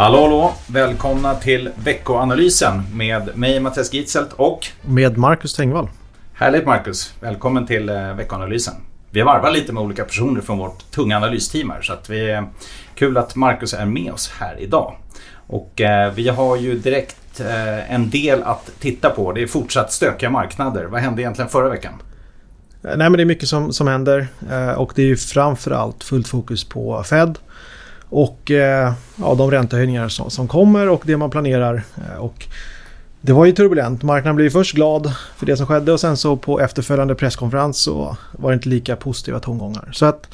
Hallå, hallå! Välkomna till veckoanalysen med mig Mattias Gitzelt och med Marcus Tengvall. Härligt Marcus! Välkommen till eh, veckoanalysen. Vi varvar lite med olika personer från vårt tunga analysteam här så att vi är kul att Marcus är med oss här idag. Och eh, vi har ju direkt eh, en del att titta på. Det är fortsatt stökiga marknader. Vad hände egentligen förra veckan? Nej men det är mycket som, som händer eh, och det är ju framförallt fullt fokus på Fed. Och eh, ja, de räntehöjningar som, som kommer och det man planerar. Eh, och det var ju turbulent. Marknaden blev först glad för det som skedde och sen så på efterföljande presskonferens så var det inte lika positiva tongångar. Så att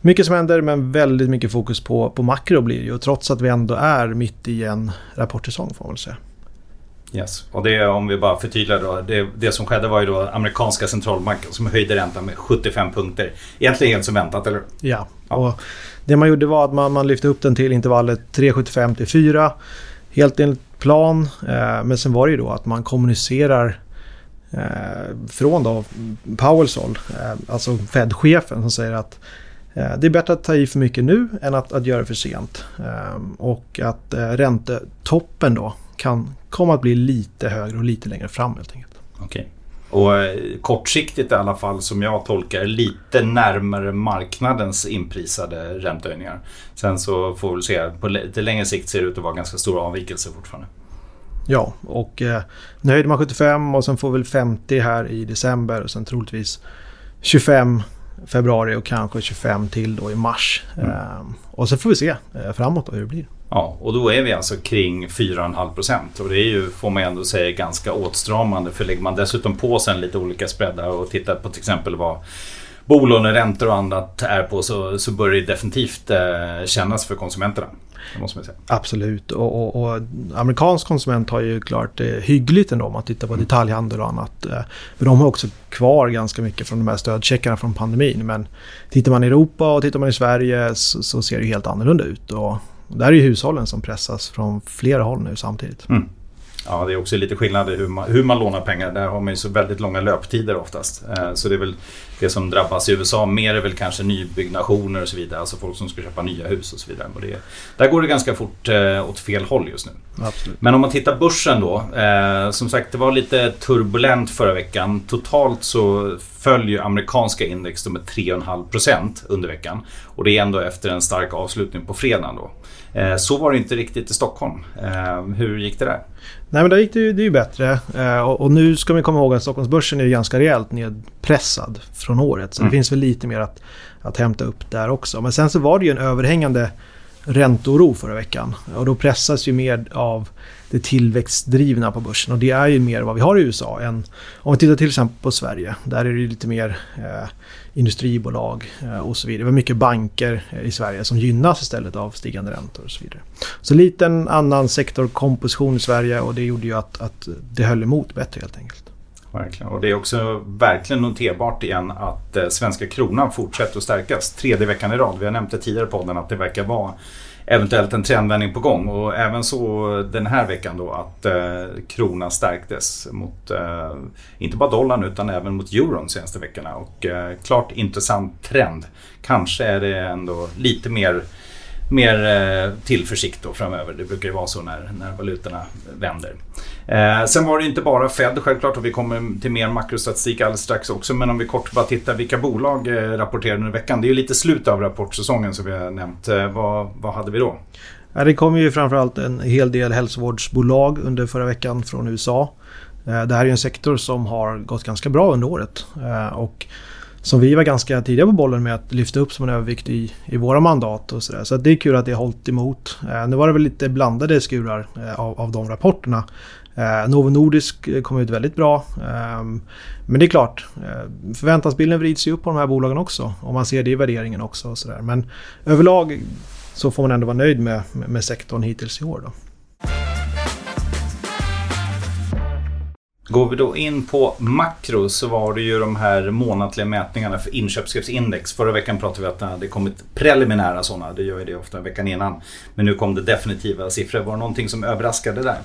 mycket som händer men väldigt mycket fokus på, på makro blir det ju. Trots att vi ändå är mitt i en rapportsäsong får man väl säga. Yes. Och det om vi bara förtydligar då. Det, det som skedde var ju då amerikanska centralbanken som höjde räntan med 75 punkter. Egentligen helt som väntat, eller Ja. ja. Och det man gjorde var att man, man lyfte upp den till intervallet 3,75 till 4. Helt enligt plan. Eh, men sen var det ju då att man kommunicerar eh, från då Powells håll, eh, alltså Fed-chefen som säger att eh, det är bättre att ta i för mycket nu än att, att göra det för sent. Eh, och att eh, räntetoppen då kan komma att bli lite högre och lite längre fram helt enkelt. Okay. Och eh, kortsiktigt i alla fall som jag tolkar lite närmare marknadens inprisade räntehöjningar. Sen så får vi se, på lite längre sikt ser det ut att vara ganska stora avvikelser fortfarande. Ja, och eh, nu höjde man 75 och sen får väl 50 här i december och sen troligtvis 25 februari och kanske 25 till då i mars. Mm. Ehm, och så får vi se eh, framåt då hur det blir. Ja, och då är vi alltså kring 4,5 procent. Och det är ju, får man ändå säga, ganska åtstramande. För lägger man dessutom på sen lite olika spreadar och tittar på till exempel vad bolåneräntor och annat är på så, så börjar det definitivt eh, kännas för konsumenterna. Det måste man säga. Absolut. Och, och, och, amerikansk konsument har ju klart det hyggligt ändå om man tittar på mm. detaljhandel och annat. Eh, för de har också kvar ganska mycket från de här stödcheckarna från pandemin. Men tittar man i Europa och tittar man i Sverige så, så ser det helt annorlunda ut. Och där är ju hushållen som pressas från flera håll nu samtidigt. Mm. Ja, det är också lite skillnad i hur man, hur man lånar pengar. Där har man ju så väldigt långa löptider oftast. Eh, så det är väl det som drabbas i USA mer är väl kanske nybyggnationer och så vidare. Alltså folk som ska köpa nya hus och så vidare. Och det, där går det ganska fort eh, åt fel håll just nu. Absolut. Men om man tittar börsen då. Eh, som sagt, det var lite turbulent förra veckan. Totalt så följer amerikanska index med 3,5% under veckan. Och det är ändå efter en stark avslutning på fredagen då. Eh, så var det inte riktigt i Stockholm. Eh, hur gick det där? Nej men där gick det, ju, det är ju bättre. Eh, och, nu ska vi komma ihåg att Stockholmsbörsen är ganska rejält nedpressad från året. Så mm. det finns väl lite mer att, att hämta upp där också. Men sen så var det ju en överhängande ränteoro förra veckan. Och då pressas ju mer av det tillväxtdrivna på börsen. Och det är ju mer vad vi har i USA än om vi tittar till exempel på Sverige. Där är det lite mer eh, industribolag eh, och så vidare. Det var mycket banker i Sverige som gynnas istället av stigande räntor och så vidare. Så lite en annan sektorkomposition i Sverige och det gjorde ju att, att det höll emot bättre helt enkelt. Verkligen. Och det är också verkligen noterbart igen att eh, svenska kronan fortsätter att stärkas. Tredje veckan i rad. Vi har nämnt det tidigare på podden att det verkar vara eventuellt en trendvändning på gång. Och även så den här veckan då att eh, kronan stärktes mot eh, inte bara dollarn utan även mot euron senaste veckorna. Och eh, klart intressant trend. Kanske är det ändå lite mer mer eh, tillförsikt då framöver. Det brukar ju vara så när, när valutorna vänder. Eh, sen var det inte bara Fed självklart och vi kommer till mer makrostatistik alldeles strax också. Men om vi kort bara tittar vilka bolag eh, rapporterade under veckan. Det är ju lite slut av rapportsäsongen som vi har nämnt. Eh, vad, vad hade vi då? Ja, det kom ju framförallt en hel del hälsovårdsbolag under förra veckan från USA. Eh, det här är en sektor som har gått ganska bra under året. Eh, och som vi var ganska tidiga på bollen med att lyfta upp som en övervikt i, i våra mandat och sådär. Så det är kul att det har hållit emot. Eh, nu var det väl lite blandade skurar eh, av, av de rapporterna. Eh, Novo Nordisk eh, kom ut väldigt bra. Eh, men det är klart, eh, förväntansbilden vrids ju upp på de här bolagen också. Och man ser det i värderingen också. Och så där. Men överlag så får man ändå vara nöjd med, med sektorn hittills i år. Då. Går vi då in på makro så var det ju de här månatliga mätningarna för inköpschefsindex. Förra veckan pratade vi om att det hade kommit preliminära sådana. Det gör ju det ofta veckan innan. Men nu kom det definitiva siffror. Var det någonting som överraskade där?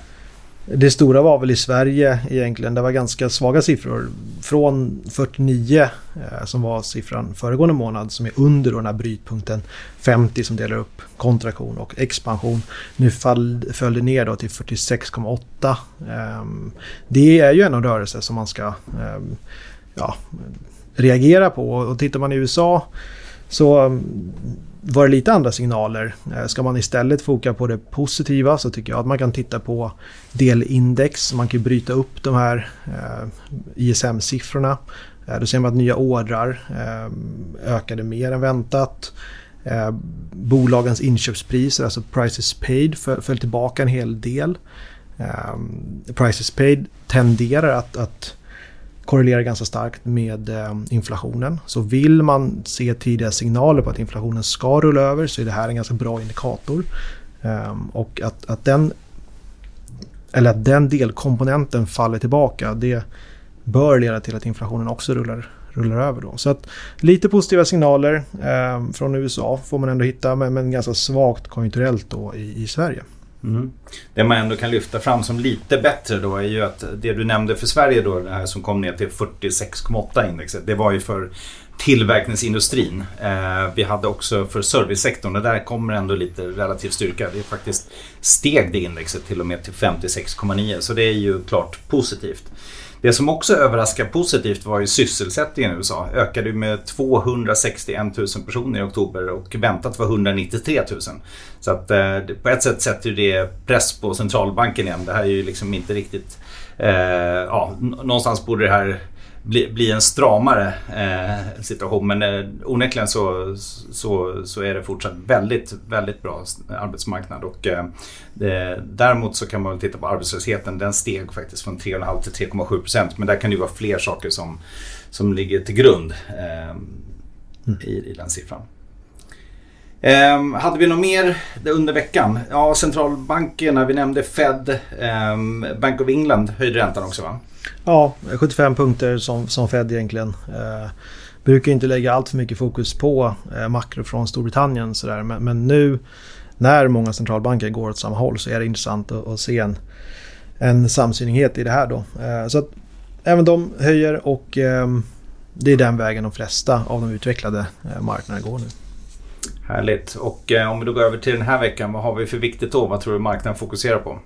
Det stora var väl i Sverige egentligen. Det var ganska svaga siffror. Från 49 eh, som var siffran föregående månad som är under den här brytpunkten 50 som delar upp kontraktion och expansion. Nu fall, föll det ner då till 46,8. Eh, det är ju en rörelse som man ska eh, ja, reagera på. Och tittar man i USA så var det lite andra signaler. Eh, ska man istället foka på det positiva så tycker jag att man kan titta på delindex. Man kan bryta upp de här eh, ISM-siffrorna. Eh, då ser man att nya ordrar ökade mer än väntat. Bolagens inköpspriser, alltså prices paid, föll tillbaka en hel del. Prices paid tenderar att, att korrelerar ganska starkt med eh, inflationen. Så vill man se tidiga signaler på att inflationen ska rulla över så är det här en ganska bra indikator. Ehm, och att, att, den, eller att den delkomponenten faller tillbaka det bör leda till att inflationen också rullar, rullar över. Då. Så att lite positiva signaler eh, från USA får man ändå hitta men, men ganska svagt konjunkturellt då i, i Sverige. Mm. Det man ändå kan lyfta fram som lite bättre då är ju att det du nämnde för Sverige då, det här som kom ner till 46,8 indexet. Det var ju för tillverkningsindustrin. Eh, vi hade också för servicesektorn och där kommer ändå lite relativ styrka. Det är faktiskt steg det indexet till och med till 56,9 så det är ju klart positivt. Det som också överraskar positivt var ju sysselsättningen i USA. Ökade med 261 000 personer i oktober och väntat var 193 000. Så att eh, på ett sätt sätter det press på centralbanken igen. Det här är ju liksom inte riktigt... Eh, ja, någonstans borde det här bli, bli en stramare eh, situation. Men eh, onekligen så, så, så är det fortsatt väldigt, väldigt bra arbetsmarknad. Och, eh, det, däremot så kan man titta på arbetslösheten. Den steg faktiskt från 3,5 till 3,7 procent. Men där kan det vara fler saker som, som ligger till grund eh, mm. i, i den siffran. Um, hade vi något mer under veckan? Ja, centralbankerna, vi nämnde Fed, um, Bank of England höjde räntan också va? Ja, 75 punkter som, som Fed egentligen. Eh, brukar inte lägga allt för mycket fokus på eh, makro från Storbritannien. Sådär. Men, men, nu när många centralbanker går åt samma håll så är det intressant att, att se en, en samsynighet i det här. Då. Eh, så att även de höjer och eh, det är den vägen de flesta av de utvecklade eh, marknaderna går nu. Härligt. Och eh, om vi då går över till den här veckan, vad har vi för viktigt då? Vad tror du marknaden fokuserar på?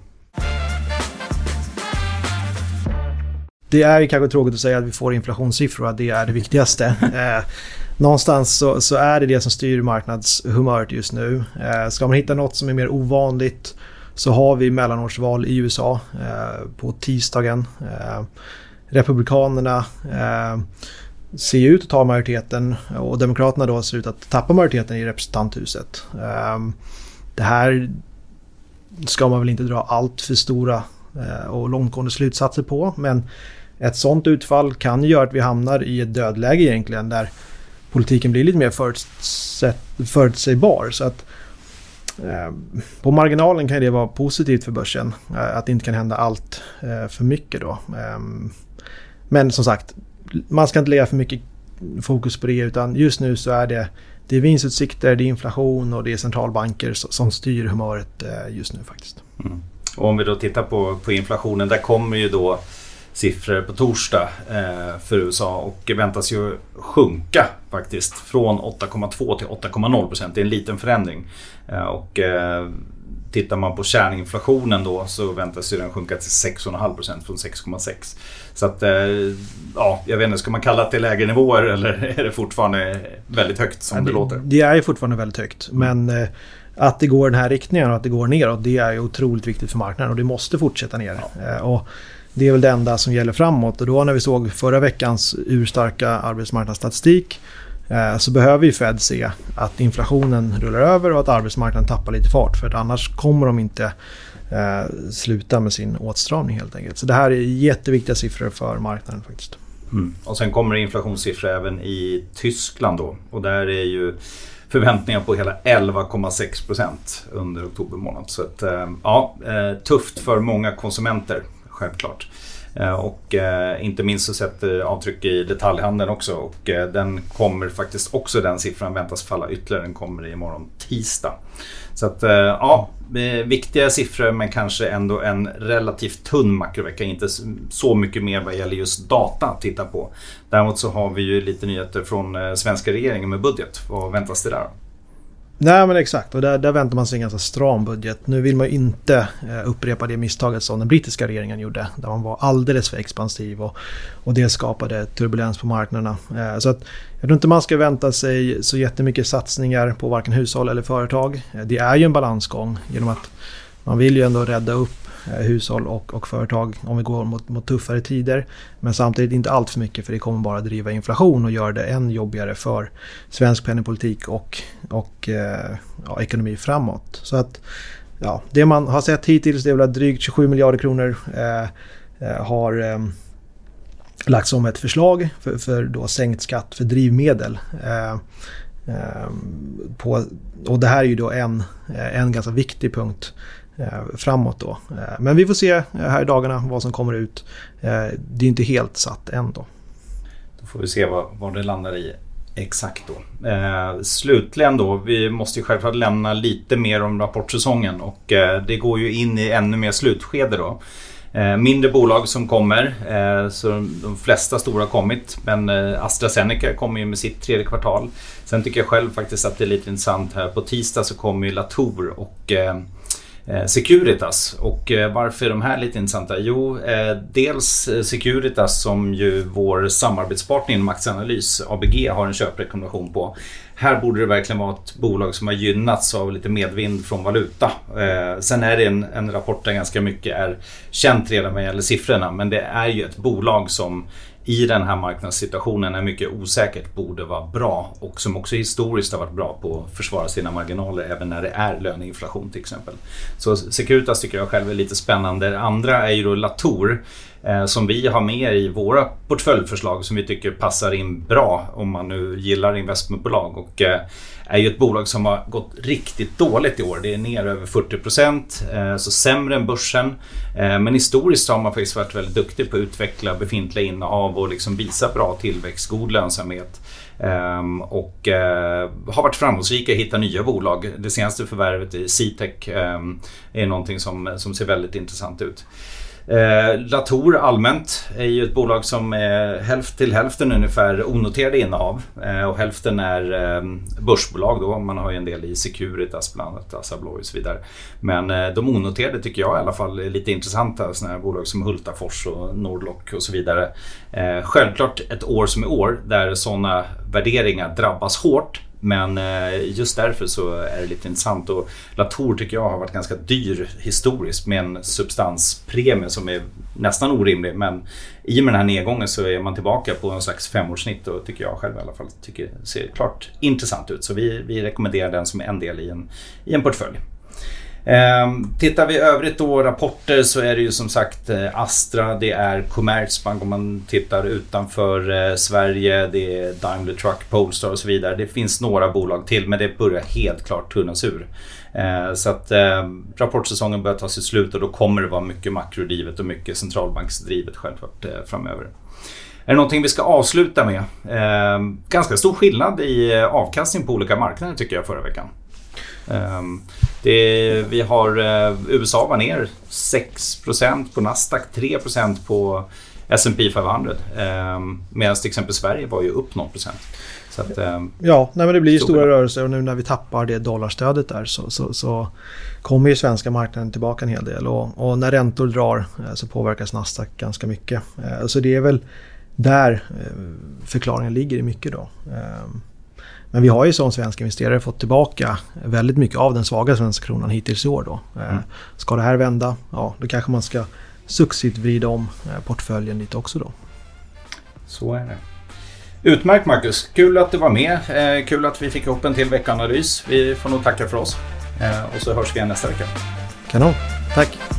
Det är ju kanske tråkigt att säga att vi får inflationssiffror, att det är det viktigaste. Eh, någonstans så, så, är det det som styr marknadshumöret just nu. Eh, ska man hitta något som är mer ovanligt så har vi mellanårsval i USA eh, på tisdagen. Eh, Republikanerna eh, ser ut att ta majoriteten och Demokraterna då ser ut att tappa majoriteten i representanthuset. Eh, det här ska man väl inte dra allt för stora och långtgående slutsatser på men ett sånt utfall kan göra att vi hamnar i ett dödläge egentligen där politiken blir lite mer förutsägbar. Så att eh, på marginalen kan det vara positivt för börsen. Eh, att det inte kan hända allt eh, för mycket då. Ehm, men som sagt, man ska inte lägga för mycket fokus på det utan just nu så är det, det är vinstutsikter, det är inflation och det är centralbanker som styr humöret eh, just nu faktiskt. Mm. Och om vi då tittar på, på inflationen, där kommer ju då siffror på torsdag eh, för USA och väntas ju sjunka faktiskt från 8,2 till 8,0 procent. Det är en liten förändring. Eh, och eh, tittar man på kärninflationen då så väntas ju den sjunka till 6,5 procent från 6,6. Så att, ja, jag vet inte, ska man kalla det lägre nivåer eller är det fortfarande väldigt högt som det, det, låter? Det är fortfarande väldigt högt, mm. men att det går den här riktningen och att det går neråt, det är ju otroligt viktigt för marknaden och det måste fortsätta ner. Ja. Och det är väl det enda som gäller framåt och då när vi såg förra veckans urstarka arbetsmarknadsstatistik eh, så behöver ju Fed se att inflationen rullar över och att arbetsmarknaden tappar lite fart för annars kommer de inte eh, sluta med sin åtstramning helt enkelt. Så det här är jätteviktiga siffror för marknaden faktiskt. Mm. Och sen kommer det inflationssiffror även i Tyskland då och där är ju förväntningar på hela 11,6 procent under oktober månad. Så att, eh, ja, eh, tufft för många konsumenter självklart. Eh, och eh, inte minst så sätter avtryck i detaljhandeln också och eh, den kommer faktiskt också den siffran väntas falla ytterligare. Den kommer imorgon tisdag. Så att ja, viktiga siffror men kanske ändå en relativt tunn makrovecka. Inte så mycket mer vad gäller just data att titta på. Däremot så har vi ju lite nyheter från svenska regeringen med budget. Vad väntas det där? Nej men exakt och där, där väntar man sig en ganska stram budget. Nu vill man ju inte eh, upprepa det misstaget som den brittiska regeringen gjorde. Där man var alldeles för expansiv och, och det skapade turbulens på marknaderna. Eh, så att jag tror inte man ska vänta sig så jättemycket satsningar på varken hushåll eller företag. Eh, det är ju en balansgång genom att man vill ju ändå rädda upp Eh, hushåll och, och företag om vi går mot, mot tuffare tider. Men samtidigt inte allt för mycket för det kommer bara driva inflation och göra det än jobbigare för svensk penningpolitik och, och eh, ja, ekonomi framåt. Så att ja, det man har sett hittills det är väl att drygt 27 miljarder kronor eh, eh, har eh, lagts som ett förslag för, för då sänkt skatt för drivmedel. Eh, eh på, och det här är ju då en, en ganska viktig punkt Eh, framåt då. Eh, men vi får se eh, här i dagarna vad som kommer ut. Det är inte helt satt än då. Då får vi se vad, vad det landar i exakt då. Eh, slutligen då, vi måste ju självklart lämna lite mer om rapportsäsongen och eh, det går ju in i ännu mer slutskede då. Eh, mindre bolag som kommer, så de flesta stora har kommit men AstraZeneca kommer ju med sitt tredje kvartal. Sen tycker jag själv faktiskt att det är lite intressant här. På tisdag så kommer ju Latour och Eh, Eh, Securitas. Och eh, varför är de här lite intressanta? Jo, eh, dels Securitas som ju vår samarbetspartner inom Aktieanalys, ABG, har en köprekommendation på. Här borde det verkligen vara ett bolag som har gynnats av lite medvind från valuta. sen är det en, en rapport där ganska mycket är känt redan vad gäller siffrorna men det är ju ett bolag som i den här marknadssituationen är mycket osäkert borde vara bra och som också historiskt har varit bra på att försvara sina marginaler även när det är löneinflation till exempel. Så Securitas tycker jag själv är lite spännande. Det andra är ju då Latour Eh, som vi har med i våra portföljförslag som vi tycker passar in bra om man nu gillar investmentbolag. Och, eh, är ju ett bolag som har gått riktigt dåligt i år. Det är ner över 40 procent, eh, så sämre än börsen. Eh, men historiskt har man faktiskt varit väldigt duktig på att utveckla befintliga innehav och liksom visa bra tillväxt, god lönsamhet. Ehm, och eh, har varit framgångsrika i att hitta nya bolag. Det senaste förvärvet i Citec ehm, är någonting som, som ser väldigt intressant ut. Eh, Latour allmänt är ju ett bolag som är hälft till hälften ungefär onoterade innehav eh, och hälften är eh, börsbolag då. Man har ju en del i Securitas bland annat, alltså Assa Abloy och så vidare. Men eh, de onoterade tycker jag i alla fall är lite intressanta. Sådana här bolag som Hultafors och Nordlock och så vidare. Eh, självklart ett år som är år där sådana värderingar drabbas hårt men eh, just därför så är det lite intressant och Latour tycker jag har varit ganska dyr historiskt med en substanspremie som är nästan orimlig. Men i och med den här nedgången så är man tillbaka på en slags femårssnitt och tycker jag själv i alla fall tycker ser klart intressant ut. Så vi, vi rekommenderar den som en del i en, i en portfölj. Ehm, tittar vi övrigt då rapporter så är det ju som sagt eh, Astra, det är Commerzbank om man tittar utanför eh, Sverige, det är Daimler Truck, Polestar och så vidare. Det finns några bolag till men det börjar helt klart tunnas ur. Eh, så att ehm, rapportsäsongen börjar ta sitt slut och då kommer det vara mycket makrodrivet och mycket centralbanksdrivet självklart eh, framöver. Är det någonting vi ska avsluta med? Ehm, ganska stor skillnad i avkastning på olika marknader tycker jag förra veckan. Um, det, vi har uh, USA var ner 6% på Nasdaq, 3% på S&P 500. Um, Medan till exempel Sverige var ju upp 0%. Så att, um, ja, nej, men det blir ju stora rörelser och nu när vi tappar det dollarstödet där så, så, så kommer ju svenska marknaden tillbaka en hel del. Och, och när räntor drar eh, så påverkas Nasdaq ganska mycket. Uh, så det är väl där förklaringen ligger i mycket då. Men vi har ju som svenska investerare fått tillbaka väldigt mycket av den svaga svenska kronan hittills i år. Då. Eh, mm. Ska det här vända, ja då kanske man ska successivt vrida om eh, portföljen lite också då. Så är det. Utmärkt Marcus, kul att du var med. Eh, kul att vi fick upp en till veckanalys. Vi får nog tacka för oss. och så hörs vi igen nästa vecka. Kanon, tack.